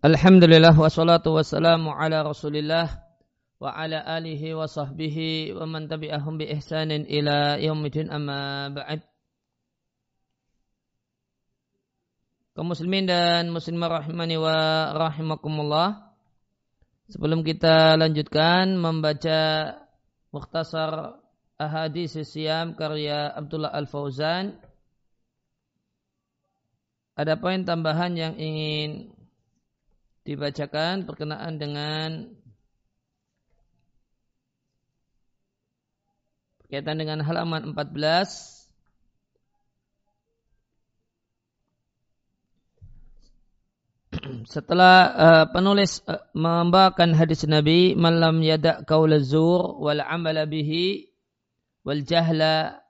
Alhamdulillah wassalatu wassalamu ala rasulillah wa ala alihi wa sahbihi wa man tabi'ahum bi ihsanin ila yaumidin amma ba'd. Kaum muslimin dan muslimah rahimani wa rahimakumullah sebelum kita lanjutkan membaca mukhtasar ahadis siam karya Abdullah Al-Fauzan ada poin tambahan yang ingin dibacakan berkenaan dengan berkaitan dengan halaman 14 setelah uh, penulis uh, membawakan hadis Nabi malam yada qaul zur wal amala bihi wal jahla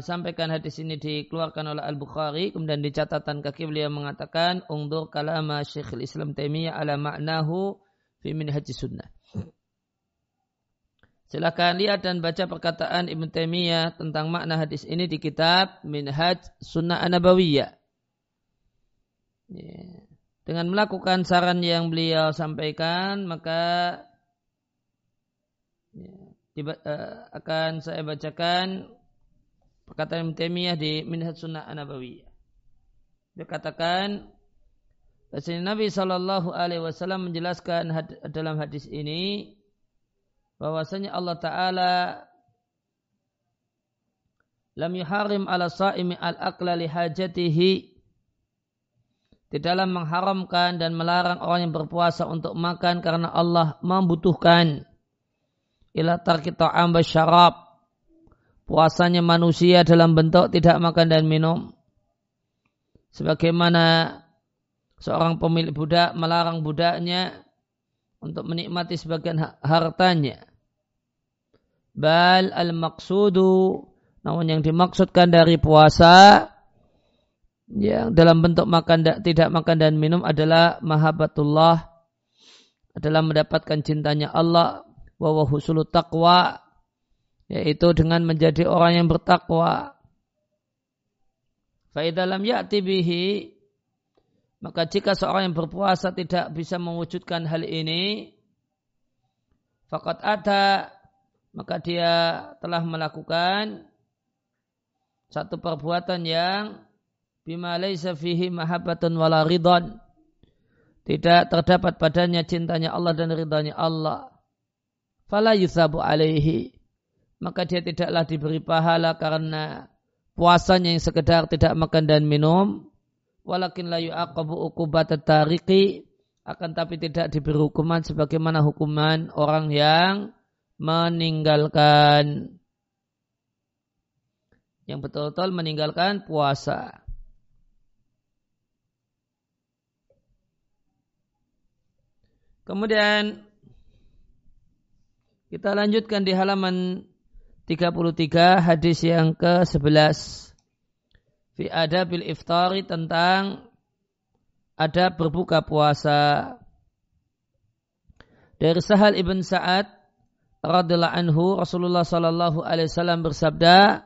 sampaikan hadis ini dikeluarkan oleh Al-Bukhari kemudian di catatan kaki beliau mengatakan ungdur kalama Syekhul Islam Taimiyah ala ma'nahu fi minhaj sunnah. Silakan lihat dan baca perkataan Ibn Taimiyah tentang makna hadis ini di kitab Minhaj Sunnah Anabawiyah. Ya. Dengan melakukan saran yang beliau sampaikan, maka ya, uh, akan saya bacakan Perkataan Ibn Taimiyah di Minhaj Sunnah An-Nabawiyah. Dia katakan Bahasanya Nabi Shallallahu Alaihi Wasallam menjelaskan had, dalam hadis ini bahwasanya Allah Taala lam yuharim ala saimi al akla li hajatihi di dalam mengharamkan dan melarang orang yang berpuasa untuk makan karena Allah membutuhkan ila tarki ta'am syarab puasanya manusia dalam bentuk tidak makan dan minum. Sebagaimana seorang pemilik budak melarang budaknya untuk menikmati sebagian hartanya. Bal al-maqsudu namun yang dimaksudkan dari puasa yang dalam bentuk makan tidak makan dan minum adalah mahabbatullah adalah mendapatkan cintanya Allah wa husulut taqwa yaitu dengan menjadi orang yang bertakwa. Faidalam ya'ti bihi maka jika seorang yang berpuasa tidak bisa mewujudkan hal ini, fakat ada maka dia telah melakukan satu perbuatan yang bima laisa fihi mahabbatun wala. Tidak terdapat padanya cintanya Allah dan ridhanya Allah. Fala yuthabu alaihi maka dia tidaklah diberi pahala karena puasanya yang sekedar tidak makan dan minum walakin la yu'aqabu uqubat tariki akan tapi tidak diberi hukuman sebagaimana hukuman orang yang meninggalkan yang betul-betul meninggalkan puasa. Kemudian kita lanjutkan di halaman 33 hadis yang ke-11 fi adabil iftari tentang ada berbuka puasa. Dari Sahal ibn Sa'ad radhiyallahu anhu Rasulullah sallallahu alaihi wasallam bersabda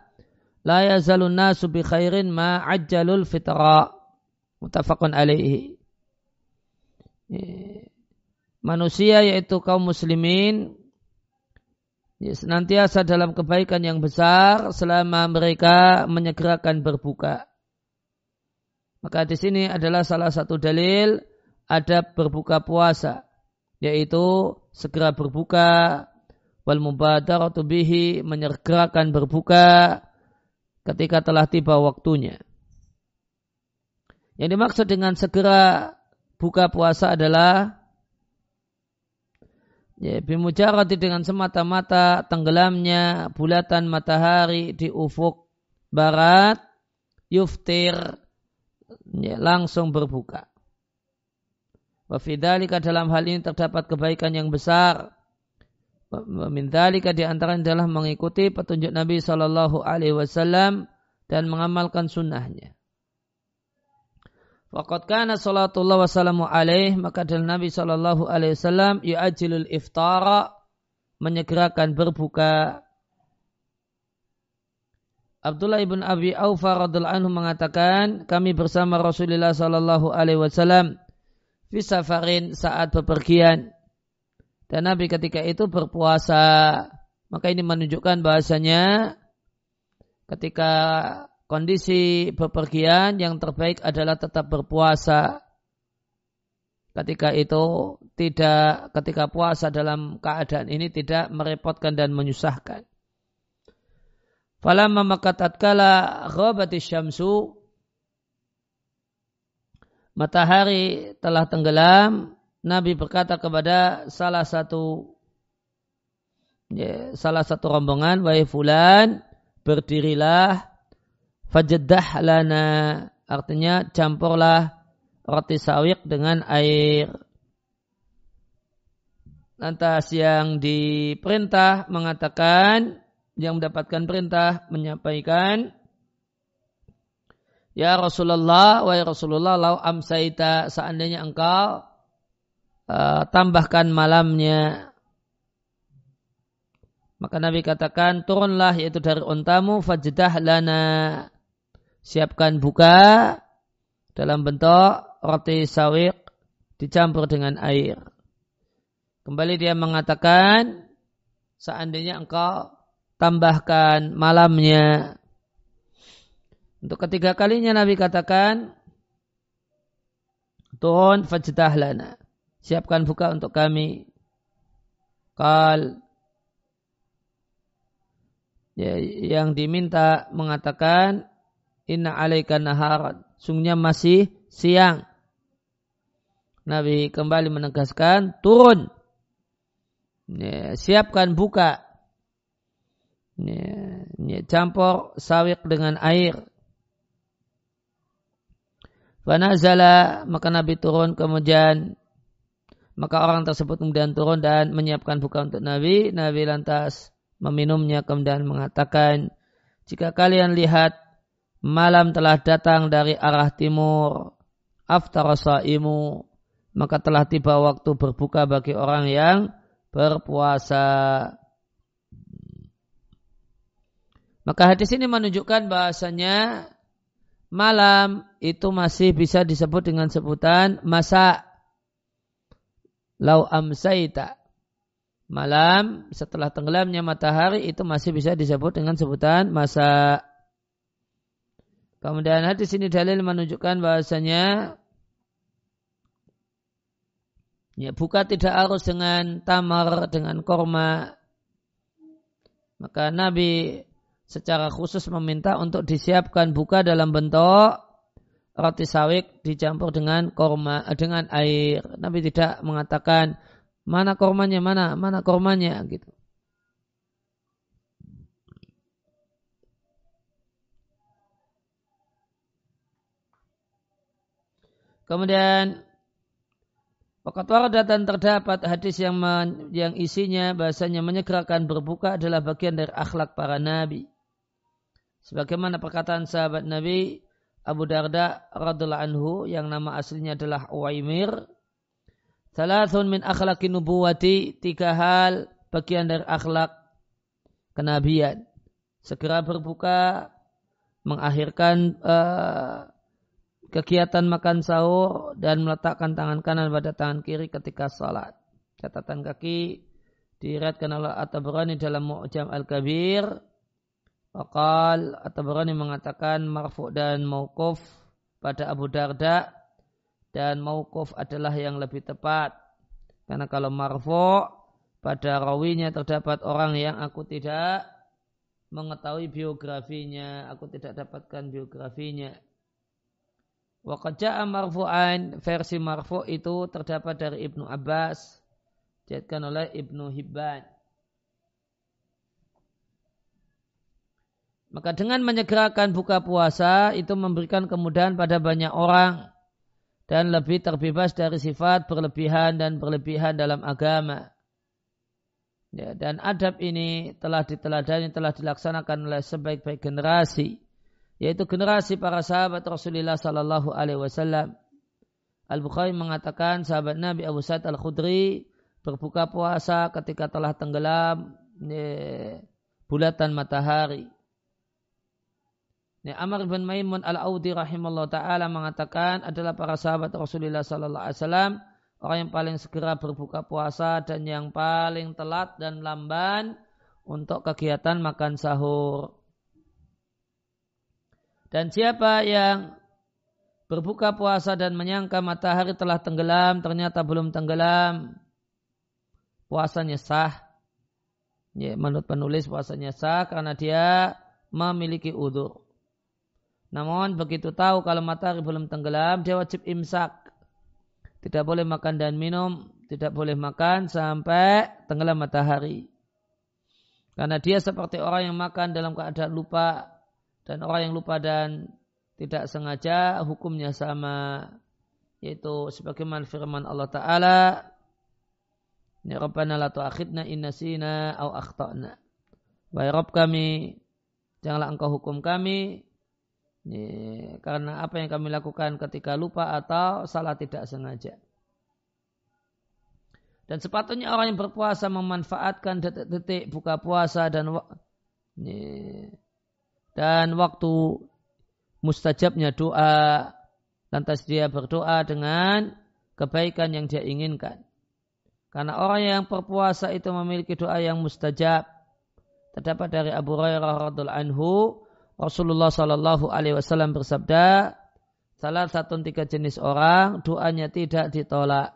la yazalun nasu bi khairin ma ajjalul fitra. Muttafaqun alaihi. Manusia yaitu kaum muslimin senantiasa dalam kebaikan yang besar selama mereka menyegerakan berbuka. Maka di sini adalah salah satu dalil ada berbuka puasa, yaitu segera berbuka wal mubadaratu bihi menyegerakan berbuka ketika telah tiba waktunya. Yang dimaksud dengan segera buka puasa adalah Ya, bimujarati dengan semata-mata tenggelamnya bulatan matahari di ufuk barat, yuftir, ya, langsung berbuka. Wafidalika dalam hal ini terdapat kebaikan yang besar. Memintalika di antara adalah mengikuti petunjuk Nabi Shallallahu Alaihi Wasallam dan mengamalkan sunnahnya. Waqad kana salatullah wassalamu alaih maka dalam Nabi sallallahu alaihi wasallam yu'ajilul iftara menyegerakan berbuka Abdullah ibn Abi Aufa radhiallahu anhu mengatakan, kami bersama Rasulullah sallallahu alaihi wasallam fi safarin saat bepergian. Dan Nabi ketika itu berpuasa. Maka ini menunjukkan bahasanya ketika kondisi bepergian yang terbaik adalah tetap berpuasa. Ketika itu tidak ketika puasa dalam keadaan ini tidak merepotkan dan menyusahkan. Falamma maka tatkala ghabati syamsu matahari telah tenggelam Nabi berkata kepada salah satu ya, salah satu rombongan wahai fulan berdirilah fajdah lana artinya campurlah roti sawik dengan air lantas yang diperintah mengatakan yang mendapatkan perintah menyampaikan Ya Rasulullah, wahai Rasulullah, lau amsaita seandainya engkau uh, tambahkan malamnya. Maka Nabi katakan, turunlah yaitu dari untamu, fajdah lana. Siapkan buka dalam bentuk roti sawik dicampur dengan air. Kembali dia mengatakan, seandainya engkau tambahkan malamnya. Untuk ketiga kalinya Nabi katakan, Turun fajdah lana. Siapkan buka untuk kami. Kal ya, yang diminta mengatakan inna alaika naharan. Sungguhnya masih siang. Nabi kembali menegaskan turun. Ya, siapkan buka. Ya, ya, campur sawik dengan air. Fanazala maka Nabi turun kemudian maka orang tersebut kemudian turun dan menyiapkan buka untuk Nabi. Nabi lantas meminumnya kemudian mengatakan jika kalian lihat malam telah datang dari arah timur aftarasaimu maka telah tiba waktu berbuka bagi orang yang berpuasa. Maka hadis ini menunjukkan bahasanya malam itu masih bisa disebut dengan sebutan masa lau amsaita. Malam setelah tenggelamnya matahari itu masih bisa disebut dengan sebutan masa. Kemudian hadis ini dalil menunjukkan bahasanya ya, buka tidak harus dengan tamar, dengan korma. Maka Nabi secara khusus meminta untuk disiapkan buka dalam bentuk roti sawik dicampur dengan korma dengan air. Nabi tidak mengatakan mana kormanya mana mana kormanya gitu. Kemudian Wakat warada dan terdapat hadis yang men, yang isinya bahasanya menyegerakan berbuka adalah bagian dari akhlak para nabi. Sebagaimana perkataan sahabat Nabi Abu Darda radhiallahu anhu yang nama aslinya adalah Uwaimir. Salasun min akhlaqin nubuwati, tiga hal bagian dari akhlak kenabian. Segera berbuka, mengakhirkan uh, kegiatan makan sahur dan meletakkan tangan kanan pada tangan kiri ketika sholat. Catatan kaki diriatkan oleh At-Tabrani dalam Mu'jam Al-Kabir Wakal atau berani mengatakan marfu dan maukuf pada Abu Darda dan maukuf adalah yang lebih tepat. Karena kalau marfu pada rawinya terdapat orang yang aku tidak mengetahui biografinya, aku tidak dapatkan biografinya. Wakaja marfu'an versi marfu itu terdapat dari Ibnu Abbas, diatkan oleh Ibnu Hibban. Maka dengan menyegerakan buka puasa itu memberikan kemudahan pada banyak orang dan lebih terbebas dari sifat berlebihan dan berlebihan dalam agama. Ya, dan adab ini telah diteladani, telah dilaksanakan oleh sebaik-baik generasi, yaitu generasi para sahabat Rasulullah Sallallahu Alaihi Wasallam. Al Bukhari mengatakan sahabat Nabi Abu Sa'id Al Khudri berbuka puasa ketika telah tenggelam ya, bulatan matahari. Ya, Amr bin Maimun al-Audi rahimahullah ta'ala mengatakan adalah para sahabat Rasulullah sallallahu alaihi wasallam orang yang paling segera berbuka puasa dan yang paling telat dan lamban untuk kegiatan makan sahur. Dan siapa yang berbuka puasa dan menyangka matahari telah tenggelam, ternyata belum tenggelam, puasanya sah. Ya, menurut penulis puasanya sah karena dia memiliki udur. Namun begitu tahu kalau matahari belum tenggelam, dia wajib imsak. Tidak boleh makan dan minum, tidak boleh makan sampai tenggelam matahari. Karena dia seperti orang yang makan dalam keadaan lupa dan orang yang lupa dan tidak sengaja hukumnya sama yaitu sebagaimana firman Allah taala Ya Rabbana la tu'akhidna inna sina au akhtana. Wahai Rabb kami, janganlah engkau hukum kami ini, karena apa yang kami lakukan ketika lupa atau salah tidak sengaja. Dan sepatutnya orang yang berpuasa memanfaatkan detik-detik buka puasa dan ini, dan waktu mustajabnya doa lantas dia berdoa dengan kebaikan yang dia inginkan. Karena orang yang berpuasa itu memiliki doa yang mustajab. Terdapat dari Abu Hurairah radhiallahu anhu Rasulullah Shallallahu Alaihi Wasallam bersabda, salah satu tiga jenis orang doanya tidak ditolak.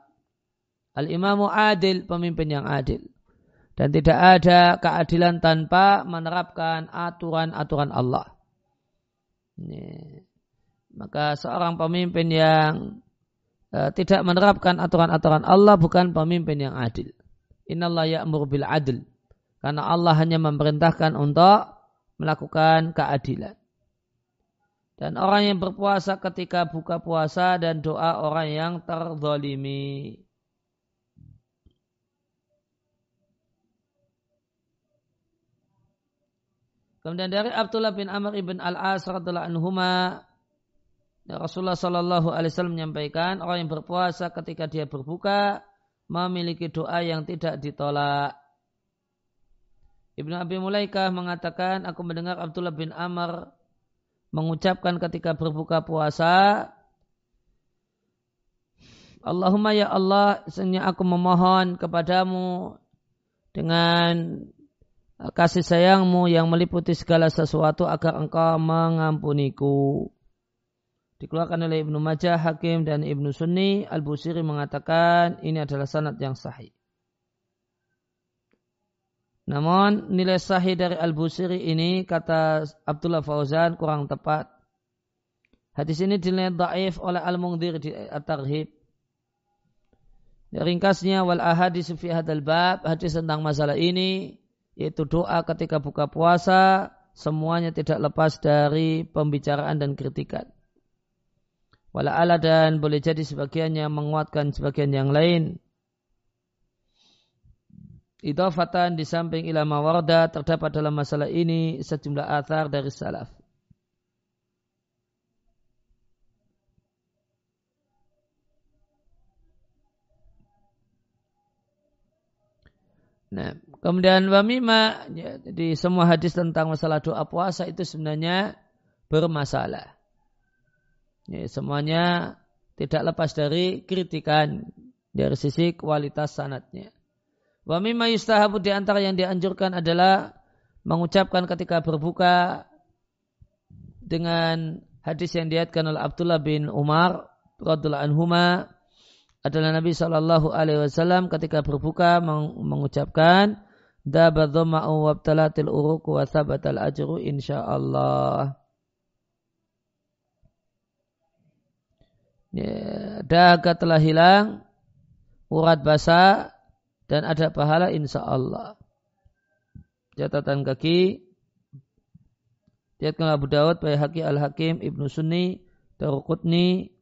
Al imamu adil, pemimpin yang adil. Dan tidak ada keadilan tanpa menerapkan aturan-aturan Allah. Ini. Maka seorang pemimpin yang uh, tidak menerapkan aturan-aturan Allah bukan pemimpin yang adil. Innallah ya'mur bil adil. Karena Allah hanya memerintahkan untuk melakukan keadilan. Dan orang yang berpuasa ketika buka puasa dan doa orang yang terzolimi. Kemudian dari Abdullah bin Amr ibn Al-As radhiallahu anhuma Rasulullah Shallallahu Alaihi Wasallam menyampaikan orang yang berpuasa ketika dia berbuka memiliki doa yang tidak ditolak. Ibnu Abi Mulaikah mengatakan, aku mendengar Abdullah bin Amr mengucapkan ketika berbuka puasa, Allahumma ya Allah, sesungguhnya aku memohon kepadamu dengan kasih sayangmu yang meliputi segala sesuatu agar engkau mengampuniku. Dikeluarkan oleh Ibnu Majah, Hakim, dan Ibnu Sunni, Al-Busiri mengatakan ini adalah sanad yang sahih. Namun nilai sahih dari Al-Busiri ini kata Abdullah Fauzan kurang tepat. Hadis ini dinilai daif oleh Al-Mungdir di At-Tarhib. Ringkasnya wal ahadis fi hadal bab hadis tentang masalah ini yaitu doa ketika buka puasa semuanya tidak lepas dari pembicaraan dan kritikan. Wala ala dan boleh jadi sebagiannya menguatkan sebagian yang lain idafatan di samping ilama warda terdapat dalam masalah ini sejumlah athar dari salaf. Nah, kemudian wamima ya, di semua hadis tentang masalah doa puasa itu sebenarnya bermasalah. Ya, semuanya tidak lepas dari kritikan dari sisi kualitas sanatnya. Wa mimma yustahabu di antara yang dianjurkan adalah mengucapkan ketika berbuka dengan hadis yang diatkan oleh Abdullah bin Umar radhiyallahu anhuma adalah Nabi Shallallahu alaihi wasallam ketika berbuka mengucapkan dabadhama'u wabtalatil uruku wa thabatal ajru insyaallah. Ya, dahaga telah hilang, urat basah dan ada pahala insya Allah. Catatan kaki Diatkan Abu Dawud, Bayhaqi Al-Hakim, Ibnu Sunni, Darukutni.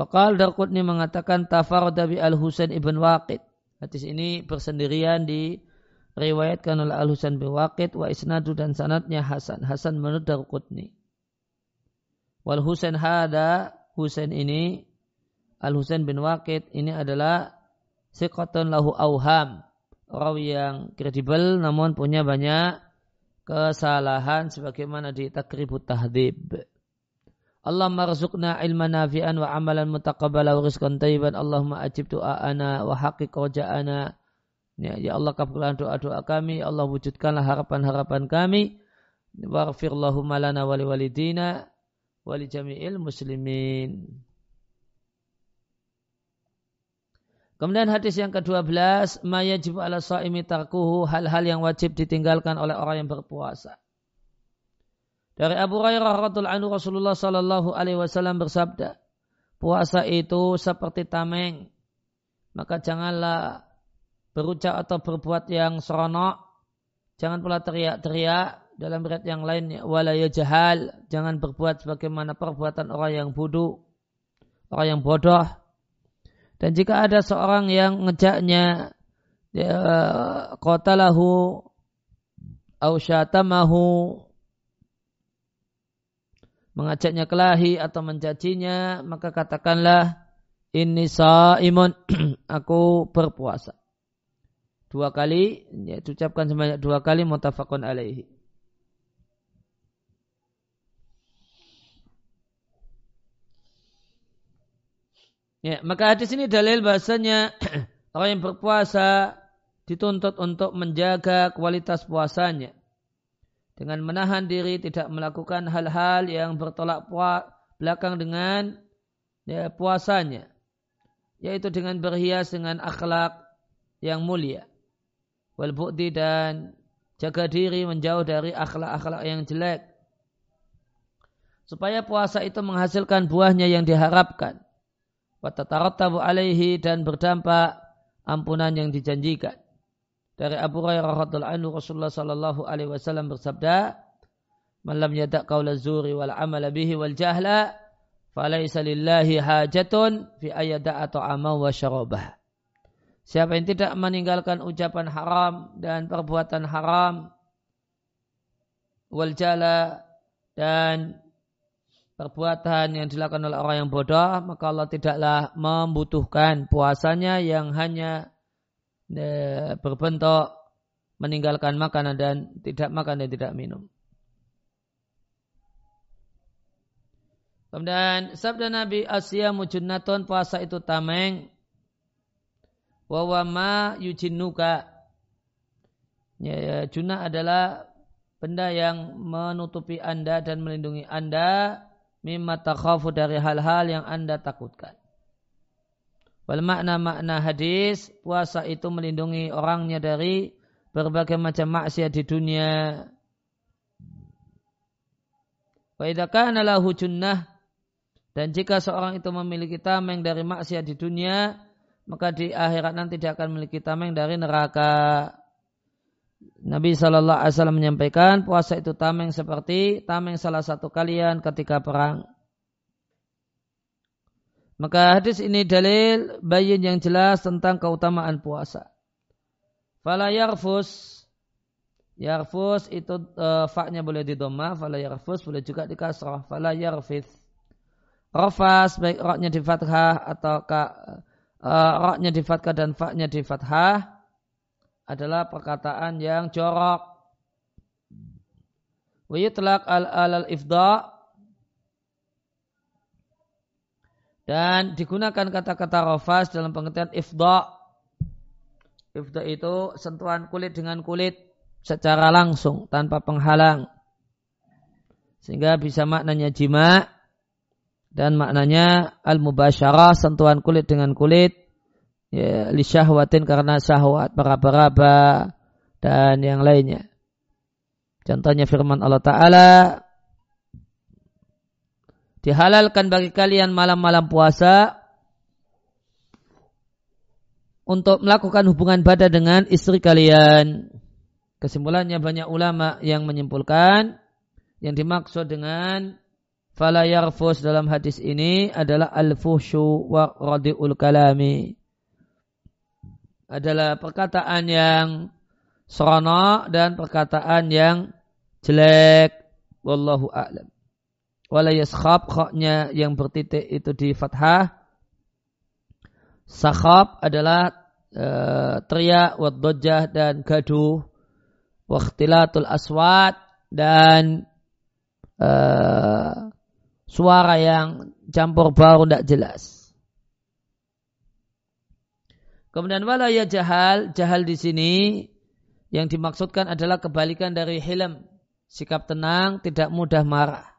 Wakal Darukutni mengatakan Tafarda bi Al-Husain Ibn Waqid. Hadis ini bersendirian di riwayatkan oleh Al-Husain bin Waqid wa isnadu dan sanatnya Hasan. Hasan menurut Darukutni. Wal Husain hada Husain ini Al Husain bin Waqid ini adalah siqatun lahu auham. Rawi yang kredibel namun punya banyak kesalahan sebagaimana di takribut tahdib. Allah marzuqna ilman nafi'an wa amalan mutaqabbala wa rizqan tayyiban. Allahumma ajib doa'ana wa haqiq raja'ana. Ya, ya Allah kabulkan doa-doa kami. Allah wujudkanlah harapan-harapan kami. Waghfirlahumma lana wa liwalidina wa li jami'il muslimin. Kemudian hadis yang ke-12, ma yajib ala sa'imi tarkuhu, hal-hal yang wajib ditinggalkan oleh orang yang berpuasa. Dari Abu Hurairah radhiallahu anhu Rasulullah sallallahu alaihi wasallam bersabda, puasa itu seperti tameng. Maka janganlah berucap atau berbuat yang seronok. Jangan pula teriak-teriak dalam berat yang lainnya. Wala jahal. Jangan berbuat sebagaimana perbuatan orang yang bodoh. Orang yang bodoh. Dan jika ada seorang yang ngejaknya ya, qatalahu au syatamahu mengajaknya kelahi atau mencacinya, maka katakanlah ini saimun aku berpuasa. Dua kali, ya, ucapkan sebanyak dua kali mutafakun alaihi. Ya, maka hadis ini dalil bahasanya orang yang berpuasa dituntut untuk menjaga kualitas puasanya dengan menahan diri tidak melakukan hal-hal yang bertolak belakang dengan ya, puasanya. Yaitu dengan berhias dengan akhlak yang mulia. Wal bu'di dan jaga diri menjauh dari akhlak-akhlak yang jelek. Supaya puasa itu menghasilkan buahnya yang diharapkan. Wa alaihi dan berdampak ampunan yang dijanjikan dari Abu Hurairah radhiallahu anhu Rasulullah sallallahu alaihi wasallam bersabda, "Man yada' qaula zuri wal amala bihi wal jahla, falaysa lillahi hajatun fi ayada'a ta'ama wa syarabah." Siapa yang tidak meninggalkan ucapan haram dan perbuatan haram wal jala dan perbuatan yang dilakukan oleh orang yang bodoh, maka Allah tidaklah membutuhkan puasanya yang hanya berbentuk meninggalkan makanan dan tidak makan dan tidak minum. Kemudian sabda Nabi Asia mujunnatun puasa itu tameng. Wawama yujinuka. Ya, ya, junah adalah benda yang menutupi anda dan melindungi anda mimma takhafu dari hal-hal yang anda takutkan. Wal makna-makna hadis, puasa itu melindungi orangnya dari berbagai macam maksiat di dunia. Wa idza lahu junnah dan jika seorang itu memiliki tameng dari maksiat di dunia, maka di akhirat nanti dia akan memiliki tameng dari neraka. Nabi Wasallam menyampaikan puasa itu tameng seperti tameng salah satu kalian ketika perang. Maka hadis ini dalil bayin yang jelas tentang keutamaan puasa. Fala yarfus. Yarfus itu uh, faknya boleh didoma. Fala yarfus boleh juga dikasrah. Fala yarfith. Rafas baik roknya di fathah atau ka, uh, roknya di fathah dan faknya di fathah adalah perkataan yang jorok. Wa yutlaq al-al ifda Dan digunakan kata-kata rofas dalam pengertian ifda. Ifda itu sentuhan kulit dengan kulit secara langsung tanpa penghalang. Sehingga bisa maknanya jima dan maknanya al-mubasyarah sentuhan kulit dengan kulit ya, li syahwatin karena syahwat beraba-raba dan yang lainnya. Contohnya firman Allah Ta'ala dihalalkan bagi kalian malam-malam puasa untuk melakukan hubungan badan dengan istri kalian. Kesimpulannya banyak ulama yang menyimpulkan yang dimaksud dengan fala yarfus dalam hadis ini adalah al-fuhsyu wa radiul kalami. Adalah perkataan yang seronok dan perkataan yang jelek. Wallahu a'lam wala yaskhab khoknya yang bertitik itu di fathah sakhab adalah e, teriak wadojah dan gaduh waktilatul aswat dan uh, suara yang campur bau tidak jelas. Kemudian wala ya jahal, jahal di sini yang dimaksudkan adalah kebalikan dari hilm, sikap tenang, tidak mudah marah.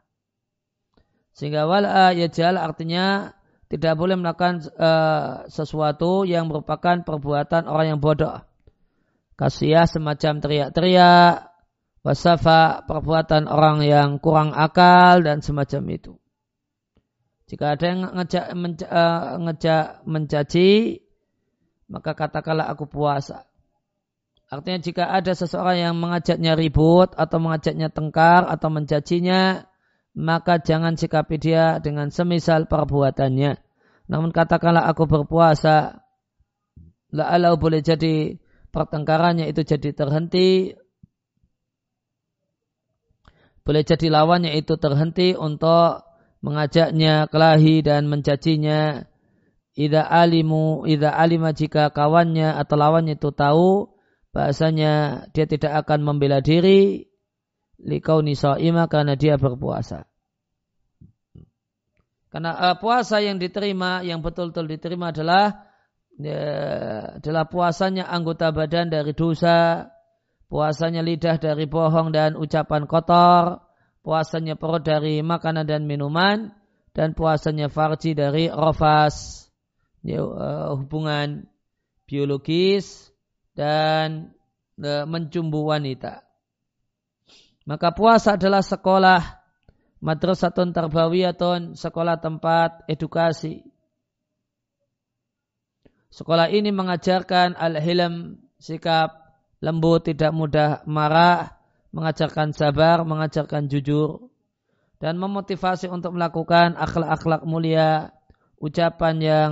Sehingga wala ya jahal artinya tidak boleh melakukan uh, sesuatu yang merupakan perbuatan orang yang bodoh. Kasiah semacam teriak-teriak, wasafa perbuatan orang yang kurang akal dan semacam itu. Jika ada yang ngejak, menca, uh, ngejak mencaci, maka katakanlah aku puasa. Artinya jika ada seseorang yang mengajaknya ribut atau mengajaknya tengkar atau mencacinya, maka jangan sikapi dia dengan semisal perbuatannya. Namun katakanlah aku berpuasa, la'alau boleh jadi pertengkarannya itu jadi terhenti, boleh jadi lawannya itu terhenti untuk mengajaknya kelahi dan mencacinya Ida alimu, ida alima jika kawannya atau lawannya itu tahu, bahasanya dia tidak akan membela diri, likau nisa'ima karena dia berpuasa. Karena uh, puasa yang diterima, yang betul-betul diterima adalah ya, adalah puasanya anggota badan dari dosa, puasanya lidah dari bohong dan ucapan kotor, puasanya perut dari makanan dan minuman, dan puasanya farji dari rofas ya, uh, hubungan biologis dan uh, mencumbu wanita. Maka puasa adalah sekolah madrasatun tarbawiyatun, sekolah tempat edukasi. Sekolah ini mengajarkan al-hilm, sikap lembut, tidak mudah marah, mengajarkan sabar, mengajarkan jujur, dan memotivasi untuk melakukan akhlak-akhlak mulia, ucapan yang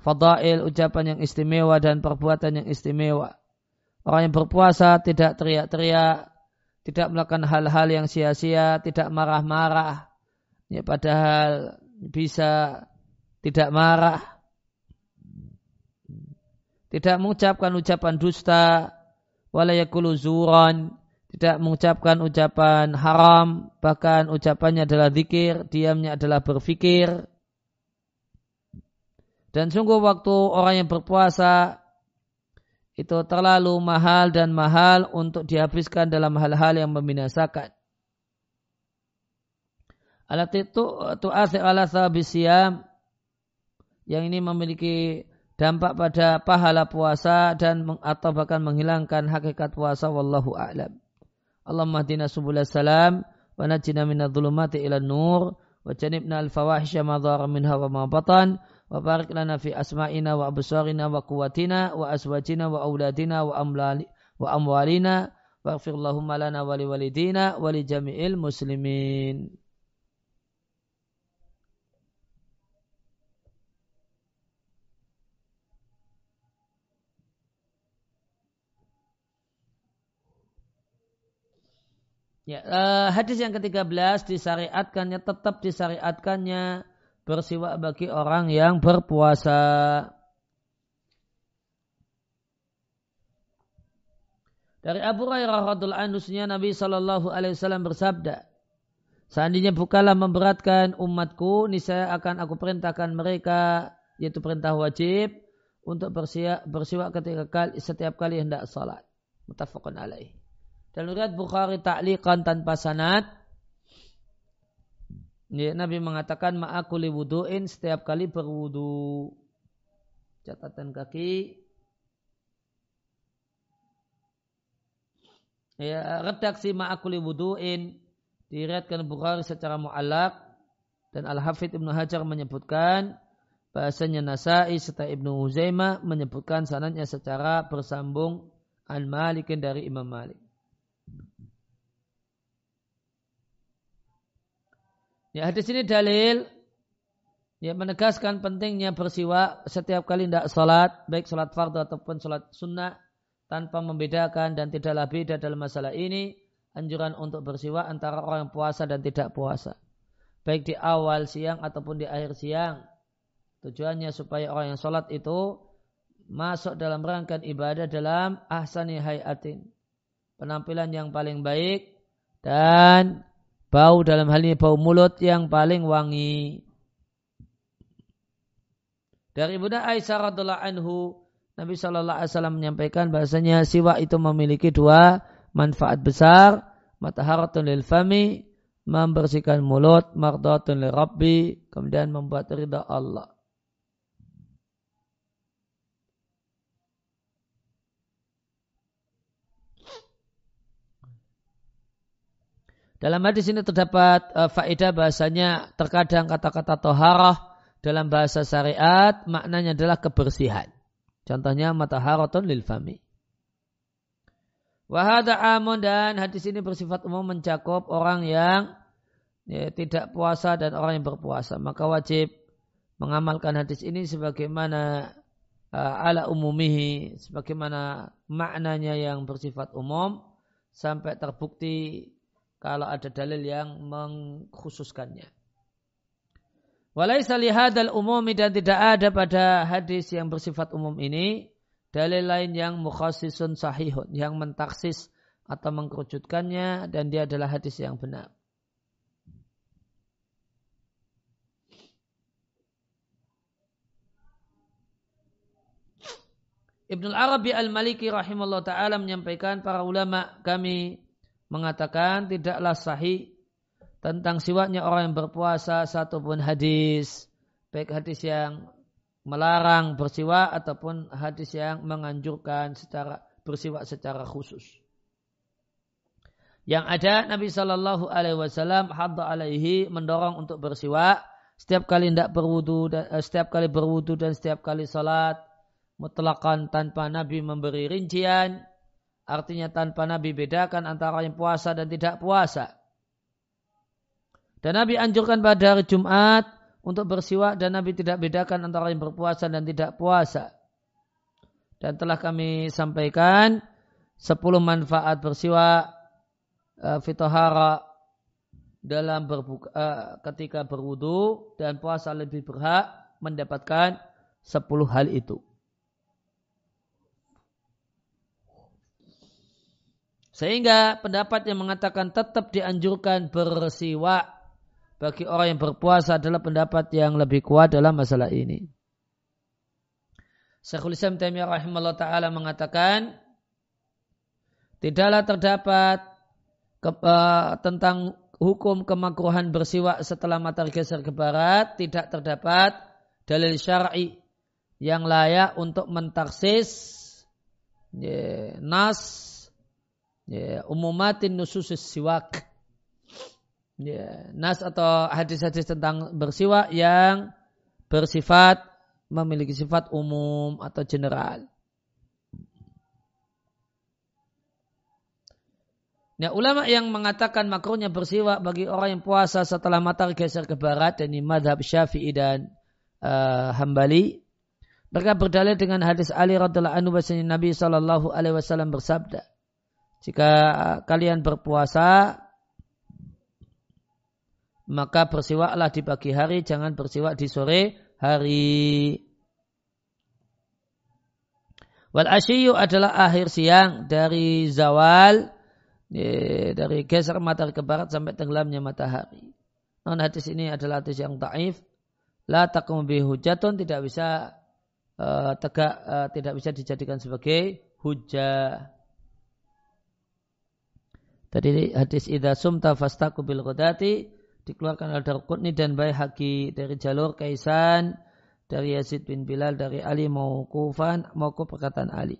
fadail, ucapan yang istimewa dan perbuatan yang istimewa. Orang yang berpuasa tidak teriak-teriak, tidak melakukan hal-hal yang sia-sia, tidak marah-marah. Ya, padahal bisa tidak marah. Tidak mengucapkan ucapan dusta, walayakulu zuran, tidak mengucapkan ucapan haram, bahkan ucapannya adalah zikir, diamnya adalah berfikir, dan sungguh waktu orang yang berpuasa itu terlalu mahal dan mahal untuk dihabiskan dalam hal-hal yang membinasakan. Alat itu tu'asir ala sabisiam yang ini memiliki dampak pada pahala puasa dan atau bahkan menghilangkan hakikat puasa wallahu a'lam. Allahumma hdina subul salam wa najina minadh dhulumati ila nur wa janibna al-fawahisha ma dhara minha wa ma batan wa barik lana fi asma'ina wa absarina wa quwwatina wa azwajina wa auladina wa amlali wa amwalina wa liwalidina wa li jami'il muslimin Ya, uh, hadis yang ke-13 disyariatkannya tetap disyariatkannya bersiwak bagi orang yang berpuasa. Dari Abu Hurairah radhiallahu anhu Nabi Shallallahu alaihi wasallam bersabda, Seandainya bukalah memberatkan umatku, niscaya akan aku perintahkan mereka, yaitu perintah wajib, untuk bersiwak, bersiwak ketika kali, setiap kali hendak salat. Mutafakun alaih. Dan lihat Bukhari ta'liqan tanpa sanad, Ya, Nabi mengatakan ma'akuli wudu'in setiap kali berwudu. Catatan kaki. Ya, redaksi ma'akuli wudu'in diriatkan Bukhari secara mu'alak dan Al-Hafidh Ibnu Hajar menyebutkan bahasanya Nasai serta Ibnu Huzaimah menyebutkan sanadnya secara bersambung an Malikin dari Imam Malik. Ya hadis ini dalil ya menegaskan pentingnya bersiwak setiap kali tidak salat, baik salat fardu ataupun salat sunnah tanpa membedakan dan tidaklah beda dalam masalah ini anjuran untuk bersiwak antara orang yang puasa dan tidak puasa. Baik di awal siang ataupun di akhir siang. Tujuannya supaya orang yang sholat itu masuk dalam rangkaian ibadah dalam ahsani hayatin. penampilan yang paling baik dan bau dalam hal ini bau mulut yang paling wangi. Dari Bunda Aisyah radhiallahu anhu Nabi Shallallahu Alaihi Wasallam menyampaikan bahasanya siwak itu memiliki dua manfaat besar, mataharatun lil fami, membersihkan mulut, mardatun lil rabbi, kemudian membuat ridha Allah. Dalam hadis ini terdapat uh, faedah bahasanya terkadang kata-kata toharah dalam bahasa syariat maknanya adalah kebersihan. Contohnya mataharatun lil fami. Wahada amun dan hadis ini bersifat umum mencakup orang yang ya, tidak puasa dan orang yang berpuasa. Maka wajib mengamalkan hadis ini sebagaimana uh, ala umumihi, sebagaimana maknanya yang bersifat umum sampai terbukti kalau ada dalil yang mengkhususkannya. Walaysa lihadal umumi dan tidak ada pada hadis yang bersifat umum ini dalil lain yang mukhassisun sahihun yang mentaksis atau mengkerucutkannya dan dia adalah hadis yang benar. Ibnu Arabi Al-Maliki rahimahullah taala menyampaikan para ulama kami mengatakan tidaklah sahih tentang siwaknya orang yang berpuasa satu pun hadis baik hadis yang melarang bersiwak ataupun hadis yang menganjurkan secara bersiwak secara khusus. Yang ada Nabi Shallallahu Alaihi Wasallam hadda alaihi mendorong untuk bersiwak setiap kali tidak berwudu dan eh, setiap kali berwudu dan setiap kali salat mutlakan tanpa Nabi memberi rincian artinya tanpa Nabi bedakan antara yang puasa dan tidak puasa dan Nabi anjurkan pada hari Jumat untuk bersiwak dan Nabi tidak bedakan antara yang berpuasa dan tidak puasa. Dan telah kami sampaikan 10 manfaat bersiwak uh, fitohara dalam berbuka, uh, ketika berwudu dan puasa lebih berhak mendapatkan 10 hal itu. Sehingga pendapat yang mengatakan tetap dianjurkan bersiwak bagi orang yang berpuasa adalah pendapat yang lebih kuat dalam masalah ini. Syekhul Islam Taimiyah rahimahullah taala mengatakan tidaklah terdapat ke, uh, tentang hukum kemakruhan bersiwak setelah matahari geser ke barat tidak terdapat dalil syar'i yang layak untuk mentaksis yeah, nas yeah, umumatin nususis siwak ya, nas atau hadis-hadis tentang bersiwak yang bersifat memiliki sifat umum atau general. Nah, ulama yang mengatakan makruhnya bersiwak bagi orang yang puasa setelah matahari geser ke barat, dan ini madhab syafi'i dan uh, hambali. Mereka berdalil dengan hadis Ali radhiallahu anhu bahasanya Nabi Shallallahu alaihi wasallam bersabda, jika kalian berpuasa maka bersiwaklah di pagi hari, jangan bersiwak di sore hari. Wal asyiyu adalah akhir siang dari zawal, dari geser matahari ke barat sampai tenggelamnya matahari. Non hadis ini adalah hadis yang taif. La takum hujatun tidak bisa uh, tegak uh, tidak bisa dijadikan sebagai hujah. Tadi hadis idza sumta fastaku bil ghadati dikeluarkan oleh Darqutni dan Baihaqi dari jalur Kaisan dari Yazid bin Bilal dari Ali mauqufan mauquf perkataan Ali.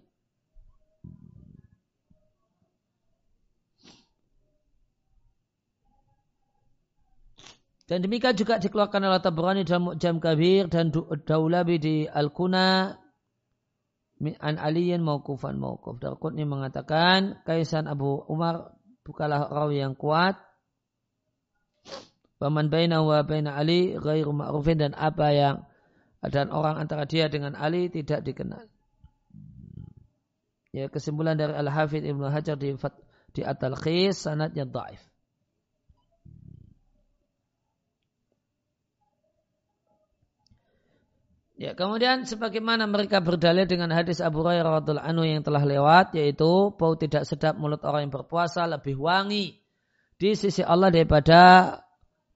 Dan demikian juga dikeluarkan oleh Tabrani dalam Mu'jam Kabir dan Daulabi di Al-Kuna an Aliyin mauqufan mauquf. Darqutni mengatakan Kaisan Abu Umar bukalah rawi yang kuat Waman baina wa baina Ali ghairu ma'rufin dan apa yang dan orang antara dia dengan Ali tidak dikenal. Ya kesimpulan dari Al-Hafidh Ibnu Hajar di di At-Talqis sanadnya dhaif. Ya, kemudian sebagaimana mereka berdalil dengan hadis Abu Hurairah radhiallahu yang telah lewat yaitu bau tidak sedap mulut orang yang berpuasa lebih wangi di sisi Allah daripada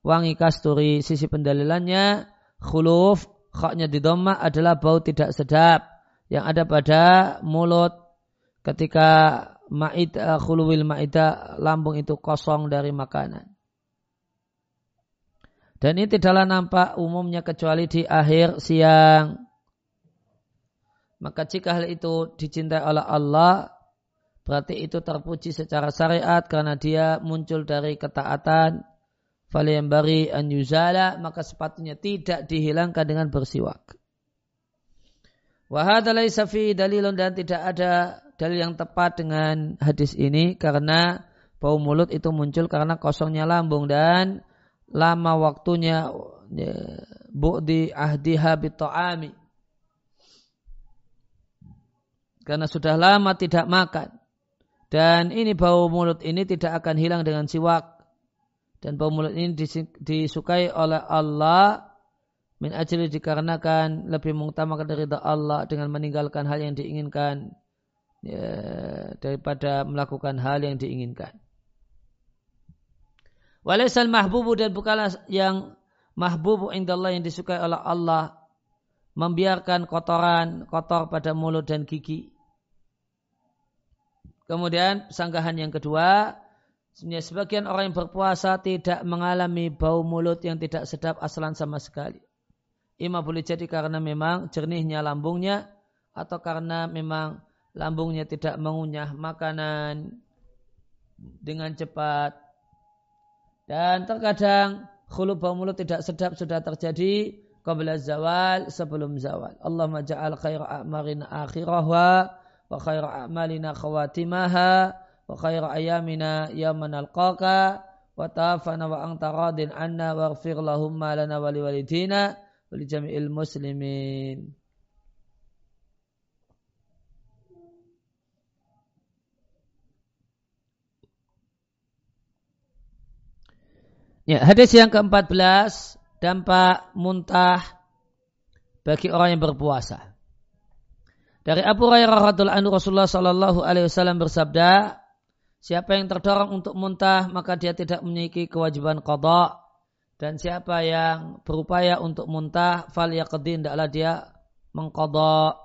wangi kasturi. Sisi pendalilannya khuluf khaknya di dhamma adalah bau tidak sedap yang ada pada mulut ketika ma'id khuluwil ma'idah lambung itu kosong dari makanan. Dan ini tidaklah nampak umumnya kecuali di akhir siang. Maka jika hal itu dicintai oleh Allah, berarti itu terpuji secara syariat karena dia muncul dari ketaatan. bari an yuzala, maka sepatutnya tidak dihilangkan dengan bersiwak. Wahadalai safi dalilun dan tidak ada dalil yang tepat dengan hadis ini karena bau mulut itu muncul karena kosongnya lambung dan lama waktunya ya, bu'di ahdiha bita'ami. Karena sudah lama tidak makan. Dan ini bau mulut ini tidak akan hilang dengan siwak. Dan bau mulut ini disukai oleh Allah min ajli dikarenakan lebih mengutamakan dari Allah dengan meninggalkan hal yang diinginkan ya, daripada melakukan hal yang diinginkan. Walaisal mahbubu dan bukanlah yang mahbubu indallah yang disukai oleh Allah membiarkan kotoran kotor pada mulut dan gigi. Kemudian sanggahan yang kedua, sebenarnya sebagian orang yang berpuasa tidak mengalami bau mulut yang tidak sedap asalan sama sekali. Ima boleh jadi karena memang jernihnya lambungnya atau karena memang lambungnya tidak mengunyah makanan dengan cepat dan terkadang khulub bau mulut tidak sedap sudah terjadi qabla zawal sebelum zawal. Allah ja'al khaira a'marina akhirahwa wa khaira a'malina khawatimaha wa khaira ayamina yaman alqaka wa tafana wa anta radin anna waghfir lahumma lana wa liwalidina wa li jami'il muslimin. Ya, hadis yang ke-14 dampak muntah bagi orang yang berpuasa. Dari Abu Hurairah radhiallahu anhu Rasulullah sallallahu alaihi wasallam bersabda, siapa yang terdorong untuk muntah maka dia tidak memiliki kewajiban qada dan siapa yang berupaya untuk muntah fal yaqdi hendaklah dia mengqada.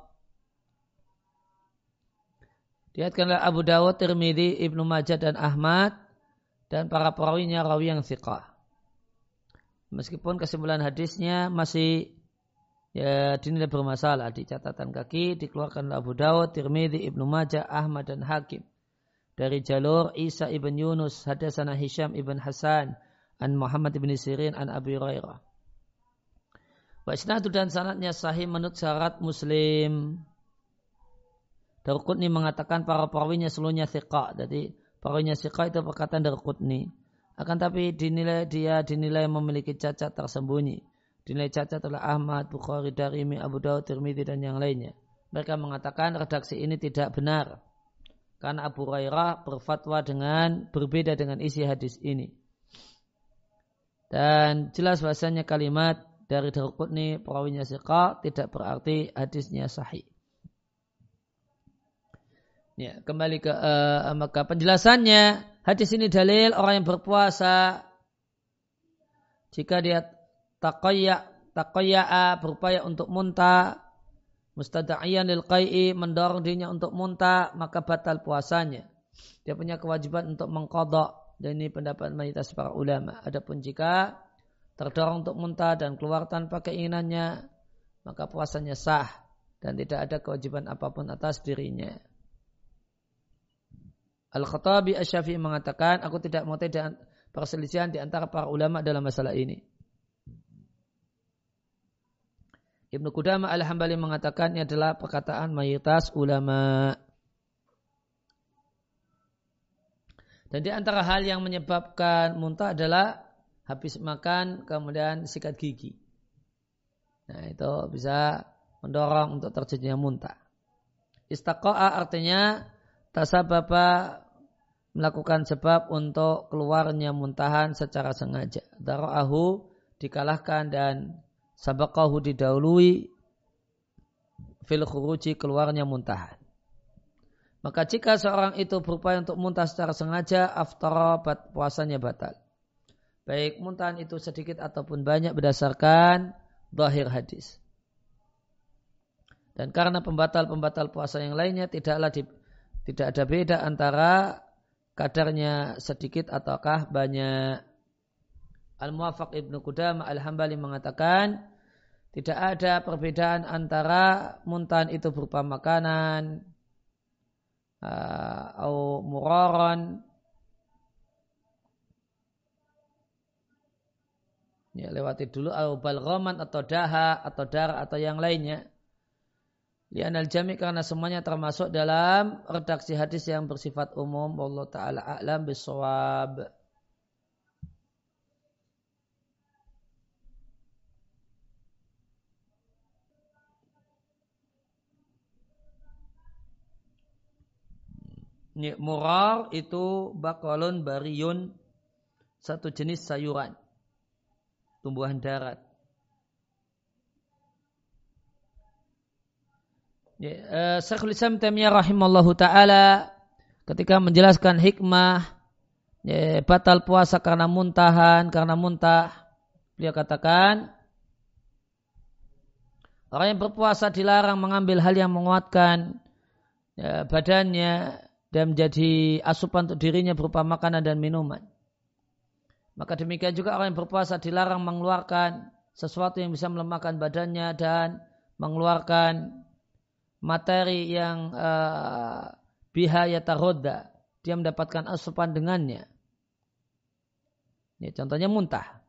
Diatkanlah Abu Dawud, Tirmidzi, Ibnu Majah dan Ahmad dan para perawinya rawi yang thiqah. Meskipun kesimpulan hadisnya masih ya dinilai bermasalah di catatan kaki dikeluarkan Abu Dawud, Tirmidzi, Ibnu Majah, Ahmad dan Hakim dari jalur Isa ibn Yunus hadasana Hisham ibn Hasan an Muhammad ibn Sirin an Abi Hurairah. Wa isnadu dan sanatnya sahih menurut syarat Muslim. Darqutni mengatakan para perawinya seluruhnya thiqah. Jadi perawinya thiqah itu perkataan Darqutni. Akan tapi dinilai dia dinilai memiliki cacat tersembunyi. Dinilai cacat oleh Ahmad, Bukhari, Darimi, Abu Dawud, Tirmidzi dan yang lainnya. Mereka mengatakan redaksi ini tidak benar. Karena Abu Hurairah berfatwa dengan berbeda dengan isi hadis ini. Dan jelas bahasanya kalimat dari Darqutni perawinya siqa tidak berarti hadisnya sahih. Ya, kembali ke uh, maka penjelasannya hadis ini dalil orang yang berpuasa jika dia taqayya taqayya berupaya untuk muntah mustada'iyan lil qai'i mendorong dirinya untuk muntah maka batal puasanya. Dia punya kewajiban untuk mengkodok dan ini pendapat mayoritas para ulama. Adapun jika terdorong untuk muntah dan keluar tanpa keinginannya maka puasanya sah dan tidak ada kewajiban apa pun atas dirinya. Al-Khattabi Asyafi'i mengatakan, aku tidak mau tidak perselisihan di antara para ulama dalam masalah ini. Ibnu Qudamah Al-Hambali mengatakan ini adalah perkataan mayoritas ulama. Dan di antara hal yang menyebabkan muntah adalah habis makan kemudian sikat gigi. Nah itu bisa mendorong untuk terjadinya muntah. Istaqa'a artinya tasababa melakukan sebab untuk keluarnya muntahan secara sengaja. Dara'ahu dikalahkan dan sabakahu didahului fil khuruji keluarnya muntahan. Maka jika seorang itu berupaya untuk muntah secara sengaja, aftara puasanya batal. Baik muntahan itu sedikit ataupun banyak berdasarkan zahir hadis. Dan karena pembatal-pembatal puasa yang lainnya tidaklah di, tidak ada beda antara kadarnya sedikit ataukah banyak. Al-Muwafaq Ibnu Qudam Al-Hambali mengatakan tidak ada perbedaan antara muntahan itu berupa makanan uh, atau muraron ya lewati dulu atau balghaman atau daha atau darah atau yang lainnya Lianal jami karena semuanya termasuk dalam redaksi hadis yang bersifat umum. Allah Ta'ala a'lam bisawab. Murar itu bakolon bariyun satu jenis sayuran tumbuhan darat. Ya, uh, Syekhul Islam Taimiyah rahimallahu taala ketika menjelaskan hikmah ya, batal puasa karena muntahan, karena muntah, beliau katakan orang yang berpuasa dilarang mengambil hal yang menguatkan ya, badannya dan menjadi asupan untuk dirinya berupa makanan dan minuman. Maka demikian juga orang yang berpuasa dilarang mengeluarkan sesuatu yang bisa melemahkan badannya dan mengeluarkan materi yang uh, biha yatarodda. Dia mendapatkan asupan dengannya. Ya, contohnya muntah.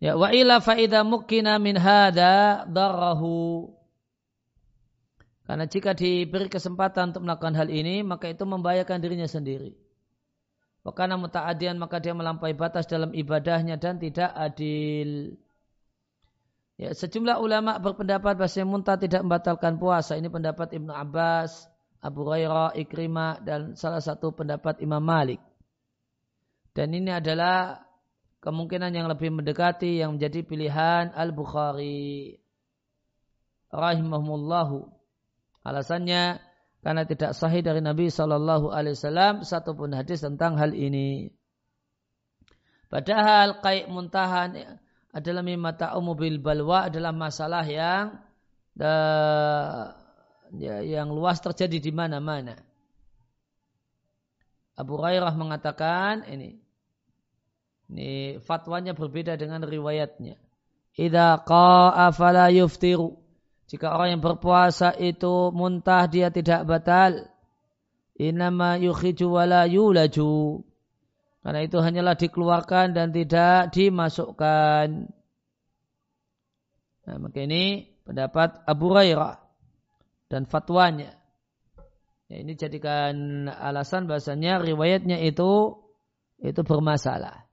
Ya wa ila faida mukina min hada darahu. Karena jika diberi kesempatan untuk melakukan hal ini, maka itu membahayakan dirinya sendiri. Wakana muta'adian maka dia melampaui batas dalam ibadahnya dan tidak adil. Ya, sejumlah ulama berpendapat bahwa muntah tidak membatalkan puasa. Ini pendapat Ibnu Abbas, Abu Hurairah, Ikrimah, dan salah satu pendapat Imam Malik. Dan ini adalah kemungkinan yang lebih mendekati yang menjadi pilihan Al-Bukhari. Rahimahumullahu. Alasannya karena tidak sahih dari Nabi Shallallahu Alaihi Wasallam satupun hadis tentang hal ini. Padahal kaik muntahan adalah mimata mobil balwa adalah masalah yang uh, ya, yang luas terjadi di mana-mana. Abu Hurairah mengatakan ini ini fatwanya berbeda dengan riwayatnya. Idza qa'a fala yuftiru. Jika orang yang berpuasa itu muntah dia tidak batal. Inama yukhiju wala yulaju. Karena itu hanyalah dikeluarkan dan tidak dimasukkan. Nah, maka ini pendapat Abu Hurairah dan fatwanya. Ya, ini jadikan alasan bahasanya riwayatnya itu itu bermasalah.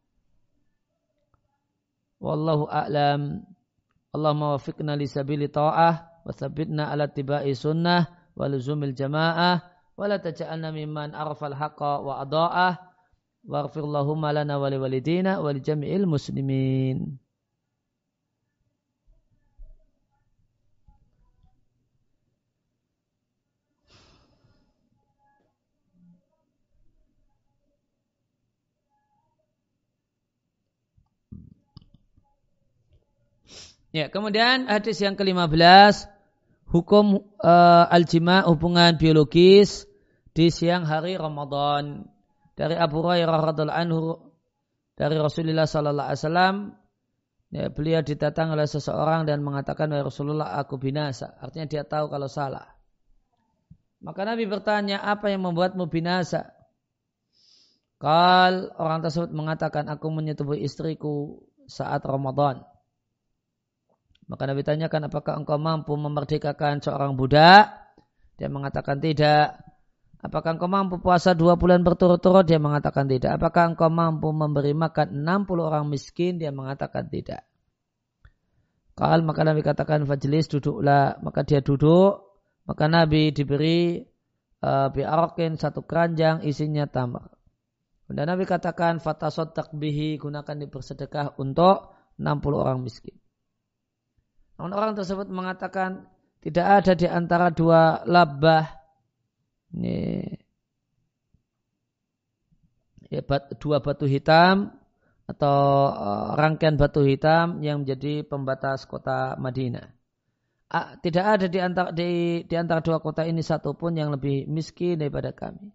Wallahu a'lam. Allahumma wafiqna li sabili ta'ah wa sabitna ala tibai sunnah wa luzumil jama'ah wa la taj'alna mimman arafal haqqa wa adha'ah Waghfirllahumma lana wa liwalidina wa li jami'il muslimin. Ya, kemudian hadis yang ke-15 hukum uh, al-jima hubungan biologis di siang hari Ramadan dari Abu Hurairah radhiallahu anhu dari Rasulullah sallallahu alaihi wasallam ya, beliau didatang oleh seseorang dan mengatakan wahai Rasulullah aku binasa. Artinya dia tahu kalau salah. Maka Nabi bertanya apa yang membuatmu binasa? Kal orang tersebut mengatakan aku menyetubuhi istriku saat Ramadan. Maka Nabi tanyakan apakah engkau mampu memerdekakan seorang budak? Dia mengatakan tidak Apakah engkau mampu puasa dua bulan berturut-turut? Dia mengatakan tidak. Apakah engkau mampu memberi makan 60 orang miskin? Dia mengatakan tidak. Kal maka Nabi katakan fajlis duduklah. Maka dia duduk. Maka Nabi diberi uh, biarokin satu keranjang isinya tamar. Dan Nabi katakan fatasot takbihi gunakan dipersedekah untuk 60 orang miskin. Orang tersebut mengatakan tidak ada di antara dua labah ini ya, bat, dua batu hitam atau uh, rangkaian batu hitam yang menjadi pembatas kota Madinah. Ah, tidak ada di antara di, di antara dua kota ini satupun yang lebih miskin daripada kami.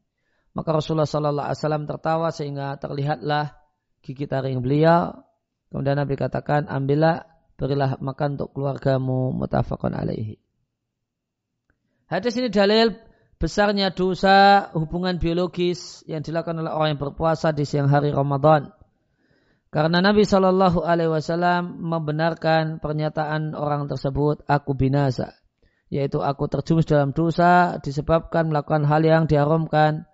Maka Rasulullah Sallallahu Alaihi Wasallam tertawa sehingga terlihatlah gigi taring beliau. Kemudian Nabi katakan, ambillah, berilah makan untuk keluargamu mutafakun alaihi. Hadis ini dalil besarnya dosa hubungan biologis yang dilakukan oleh orang yang berpuasa di siang hari Ramadan. Karena Nabi Shallallahu Alaihi Wasallam membenarkan pernyataan orang tersebut, aku binasa, yaitu aku terjumus dalam dosa disebabkan melakukan hal yang diharamkan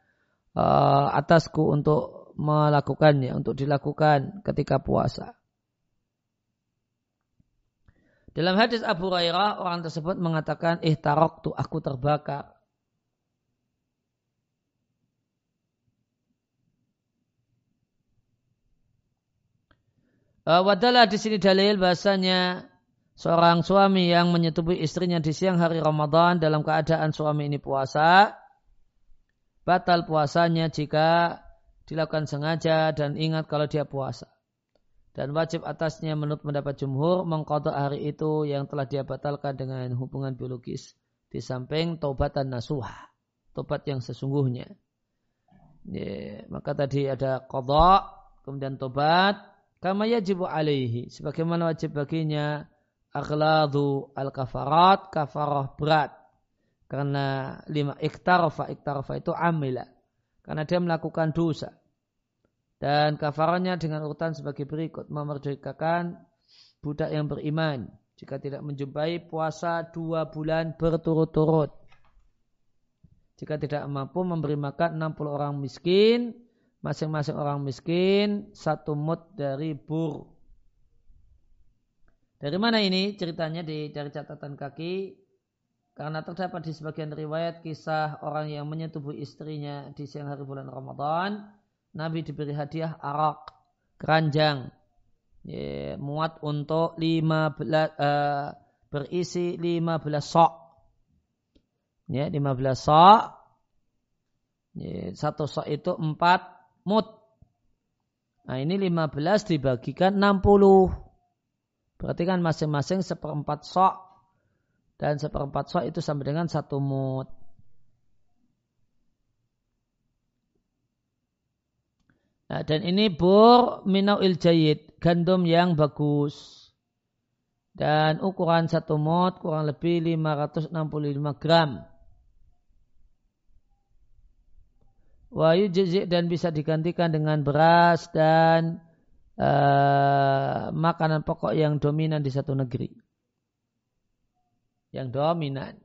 uh, atasku untuk melakukannya, untuk dilakukan ketika puasa. Dalam hadis Abu Hurairah orang tersebut mengatakan ihtarok tu aku terbakar. Uh, wadalah di sini dalil bahasanya seorang suami yang menyetubuhi istrinya di siang hari Ramadan dalam keadaan suami ini puasa, batal puasanya jika dilakukan sengaja dan ingat kalau dia puasa. Dan wajib atasnya menurut pendapat jumhur mengkodok hari itu yang telah dia batalkan dengan hubungan biologis di samping taubatan nasuha tobat yang sesungguhnya. Ya, maka tadi ada kodok kemudian tobat kama yajibu alaihi sebagaimana wajib baginya aghladu al kafarat kafarah berat karena lima iktarofa iktarofa itu amila karena dia melakukan dosa dan kafarannya dengan urutan sebagai berikut. Memerdekakan budak yang beriman. Jika tidak menjumpai puasa dua bulan berturut-turut. Jika tidak mampu memberi makan 60 orang miskin. Masing-masing orang miskin satu mut dari bur. Dari mana ini ceritanya di, dari catatan kaki? Karena terdapat di sebagian riwayat kisah orang yang menyetubuh istrinya di siang hari bulan Ramadan Nabi diberi hadiah arak keranjang muat untuk 15 uh, berisi 15 sok. Ya, 15 sok. Ya, satu sok itu 4 mut. Nah, ini 15 dibagikan 60. Berarti kan masing-masing seperempat sok dan seperempat sok itu sama dengan satu mut. Nah, dan ini bur minauil jayid, gandum yang bagus. Dan ukuran satu mot kurang lebih 565 gram. Wayu jizik dan bisa digantikan dengan beras dan uh, makanan pokok yang dominan di satu negeri. Yang dominan.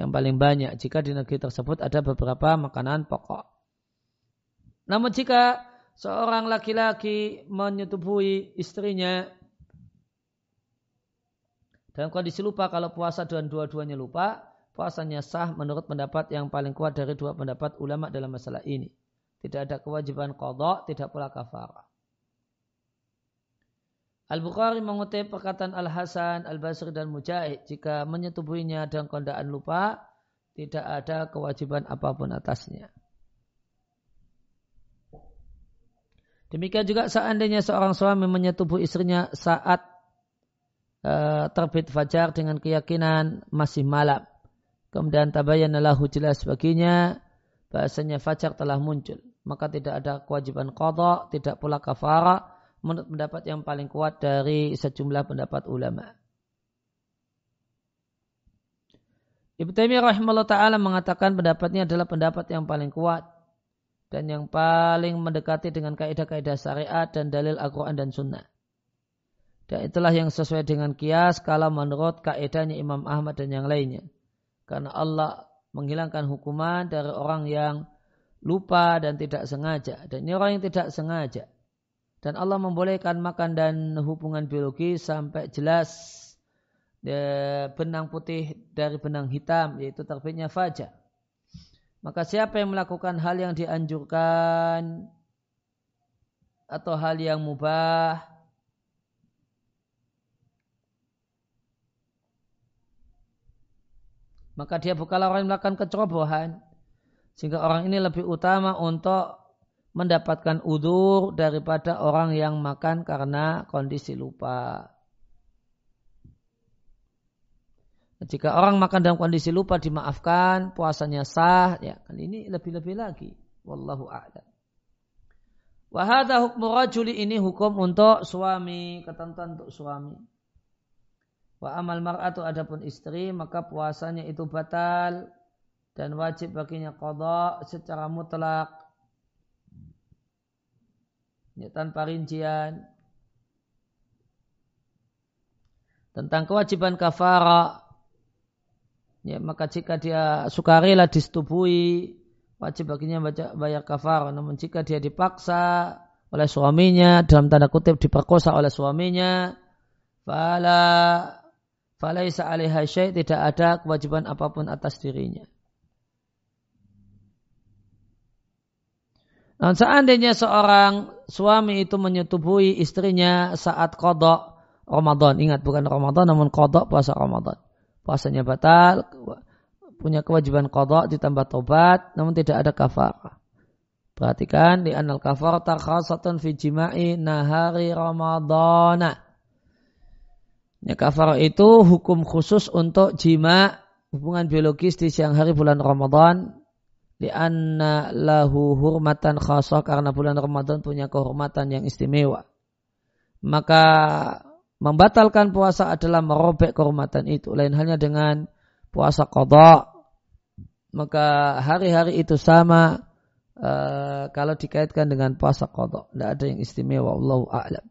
Yang paling banyak jika di negeri tersebut ada beberapa makanan pokok. Namun jika seorang laki-laki menyetubuhi istrinya dalam kondisi lupa kalau puasa dan dua-duanya lupa, puasanya sah menurut pendapat yang paling kuat dari dua pendapat ulama dalam masalah ini. Tidak ada kewajiban kodok, tidak pula kafarah. Al-Bukhari mengutip perkataan Al-Hasan, Al-Basri dan Mujahid. Jika menyetubuhinya dalam kondaan lupa, tidak ada kewajiban apa pun atasnya. Demikian juga seandainya seorang suami menyetubuh istrinya saat uh, terbit fajar dengan keyakinan masih malam. Kemudian tabayyana lahu jelas baginya bahasanya fajar telah muncul. Maka tidak ada kewajiban qadha, tidak pula kafara menurut pendapat yang paling kuat dari sejumlah pendapat ulama. Ibnu Taimiyah rahimahullah taala mengatakan pendapatnya adalah pendapat yang paling kuat dan yang paling mendekati dengan kaidah-kaidah syariat dan dalil Al-Quran dan Sunnah. Dan itulah yang sesuai dengan kias kalau menurut kaidahnya Imam Ahmad dan yang lainnya. Karena Allah menghilangkan hukuman dari orang yang lupa dan tidak sengaja. Dan ini orang yang tidak sengaja. Dan Allah membolehkan makan dan hubungan biologi sampai jelas ya, benang putih dari benang hitam yaitu terbitnya fajar. Maka siapa yang melakukan hal yang dianjurkan atau hal yang mubah Maka dia bukanlah orang yang melakukan kecerobohan. Sehingga orang ini lebih utama untuk mendapatkan udur daripada orang yang makan karena kondisi lupa. Jika orang makan dalam kondisi lupa dimaafkan, puasanya sah, ya kan ini lebih-lebih lagi. Wallahu a'lam. Wahada hukmu rajuli ini hukum untuk suami, ketentuan untuk suami. Wa amal mar'atu adapun istri, maka puasanya itu batal dan wajib baginya qadha secara mutlak. Ya, tanpa rincian. Tentang kewajiban kafara Ya, maka jika dia sukarela disetubui, wajib baginya bayar kafar. Namun jika dia dipaksa oleh suaminya, dalam tanda kutip diperkosa oleh suaminya, fala falaisa alaiha syai' tidak ada kewajiban apa pun atas dirinya. Nah, seandainya seorang suami itu menyetubui istrinya saat kodok Ramadan, ingat bukan Ramadan namun kodok puasa Ramadan puasanya batal, punya kewajiban kodok ditambah tobat, namun tidak ada kafar. Perhatikan di anal kafar takhasatun fi jima'i nahari ramadana. Ya, kafar itu hukum khusus untuk jima hubungan biologis di siang hari bulan Ramadan di anna lahu hurmatan khasah karena bulan Ramadan punya kehormatan yang istimewa. Maka membatalkan puasa adalah merobek kehormatan itu. Lain halnya dengan puasa kodok. Maka hari-hari itu sama uh, kalau dikaitkan dengan puasa kodok. Tidak ada yang istimewa. Allahu a'lam.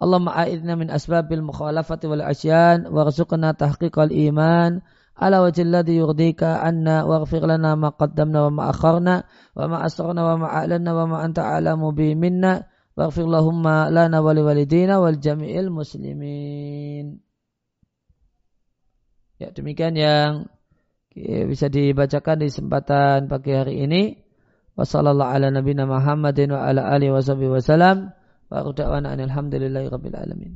Allah ma'aidna min asbabil mukhalafati wal asyan warzuqna tahqiqal iman ala wajhi alladhi yurdika anna waghfir lana ma wa ma akharna wa ma wa ma a'lanna wa ma anta a'lamu bi minna Waghfir lahumma lana walidina wal jami'il muslimin. Ya demikian yang bisa dibacakan di kesempatan pagi hari ini. Wassallallahu ala nabiyina Muhammadin wa ala alihi wa wasallam. Wa da'wana alhamdulillahi rabbil alamin.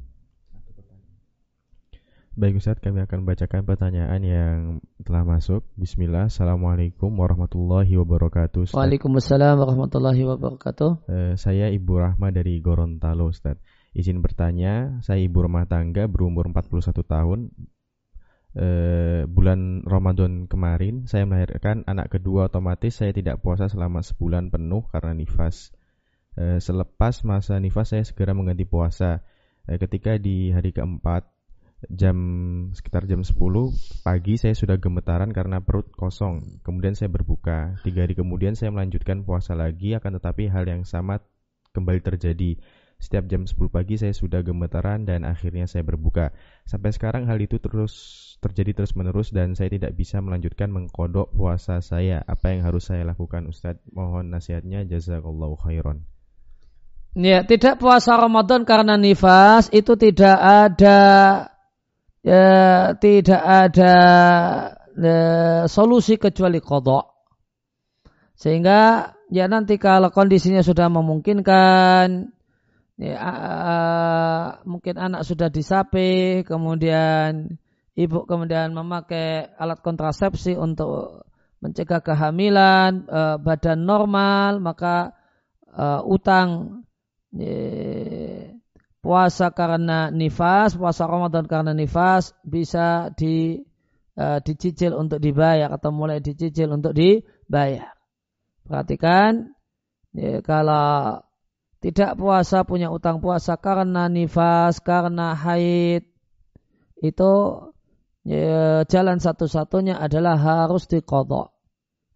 Baik Ustaz, kami akan bacakan pertanyaan yang telah masuk. Bismillah, Assalamualaikum warahmatullahi wabarakatuh. Ustaz. Waalaikumsalam warahmatullahi wabarakatuh. Uh, saya Ibu Rahma dari Gorontalo, Ustaz. Izin bertanya, saya ibu rumah tangga berumur 41 tahun. Uh, bulan Ramadan kemarin, saya melahirkan anak kedua otomatis saya tidak puasa selama sebulan penuh karena nifas. Uh, selepas masa nifas, saya segera mengganti puasa. ketika di hari keempat, jam sekitar jam 10 pagi saya sudah gemetaran karena perut kosong. Kemudian saya berbuka. Tiga hari kemudian saya melanjutkan puasa lagi akan tetapi hal yang sama kembali terjadi. Setiap jam 10 pagi saya sudah gemetaran dan akhirnya saya berbuka. Sampai sekarang hal itu terus terjadi terus menerus dan saya tidak bisa melanjutkan mengkodok puasa saya. Apa yang harus saya lakukan Ustadz? Mohon nasihatnya jazakallahu khairan. Ya, tidak puasa Ramadan karena nifas itu tidak ada ya, tidak ada ya, solusi kecuali kodok. Sehingga ya nanti kalau kondisinya sudah memungkinkan, ya, uh, mungkin anak sudah disapi, kemudian ibu kemudian memakai alat kontrasepsi untuk mencegah kehamilan, uh, badan normal, maka uh, utang puasa karena nifas, puasa Ramadan karena nifas bisa di uh, dicicil untuk dibayar atau mulai dicicil untuk dibayar. Perhatikan ya, kalau tidak puasa punya utang puasa karena nifas, karena haid itu ya, jalan satu-satunya adalah harus dikodok.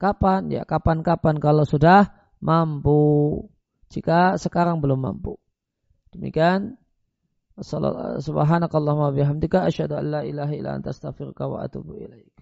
Kapan? Ya kapan-kapan kalau sudah mampu. Jika sekarang belum mampu. Demikian subhanakallahumma bihamdika asyhadu an la ilaha illa anta astaghfiruka wa atubu ilaik.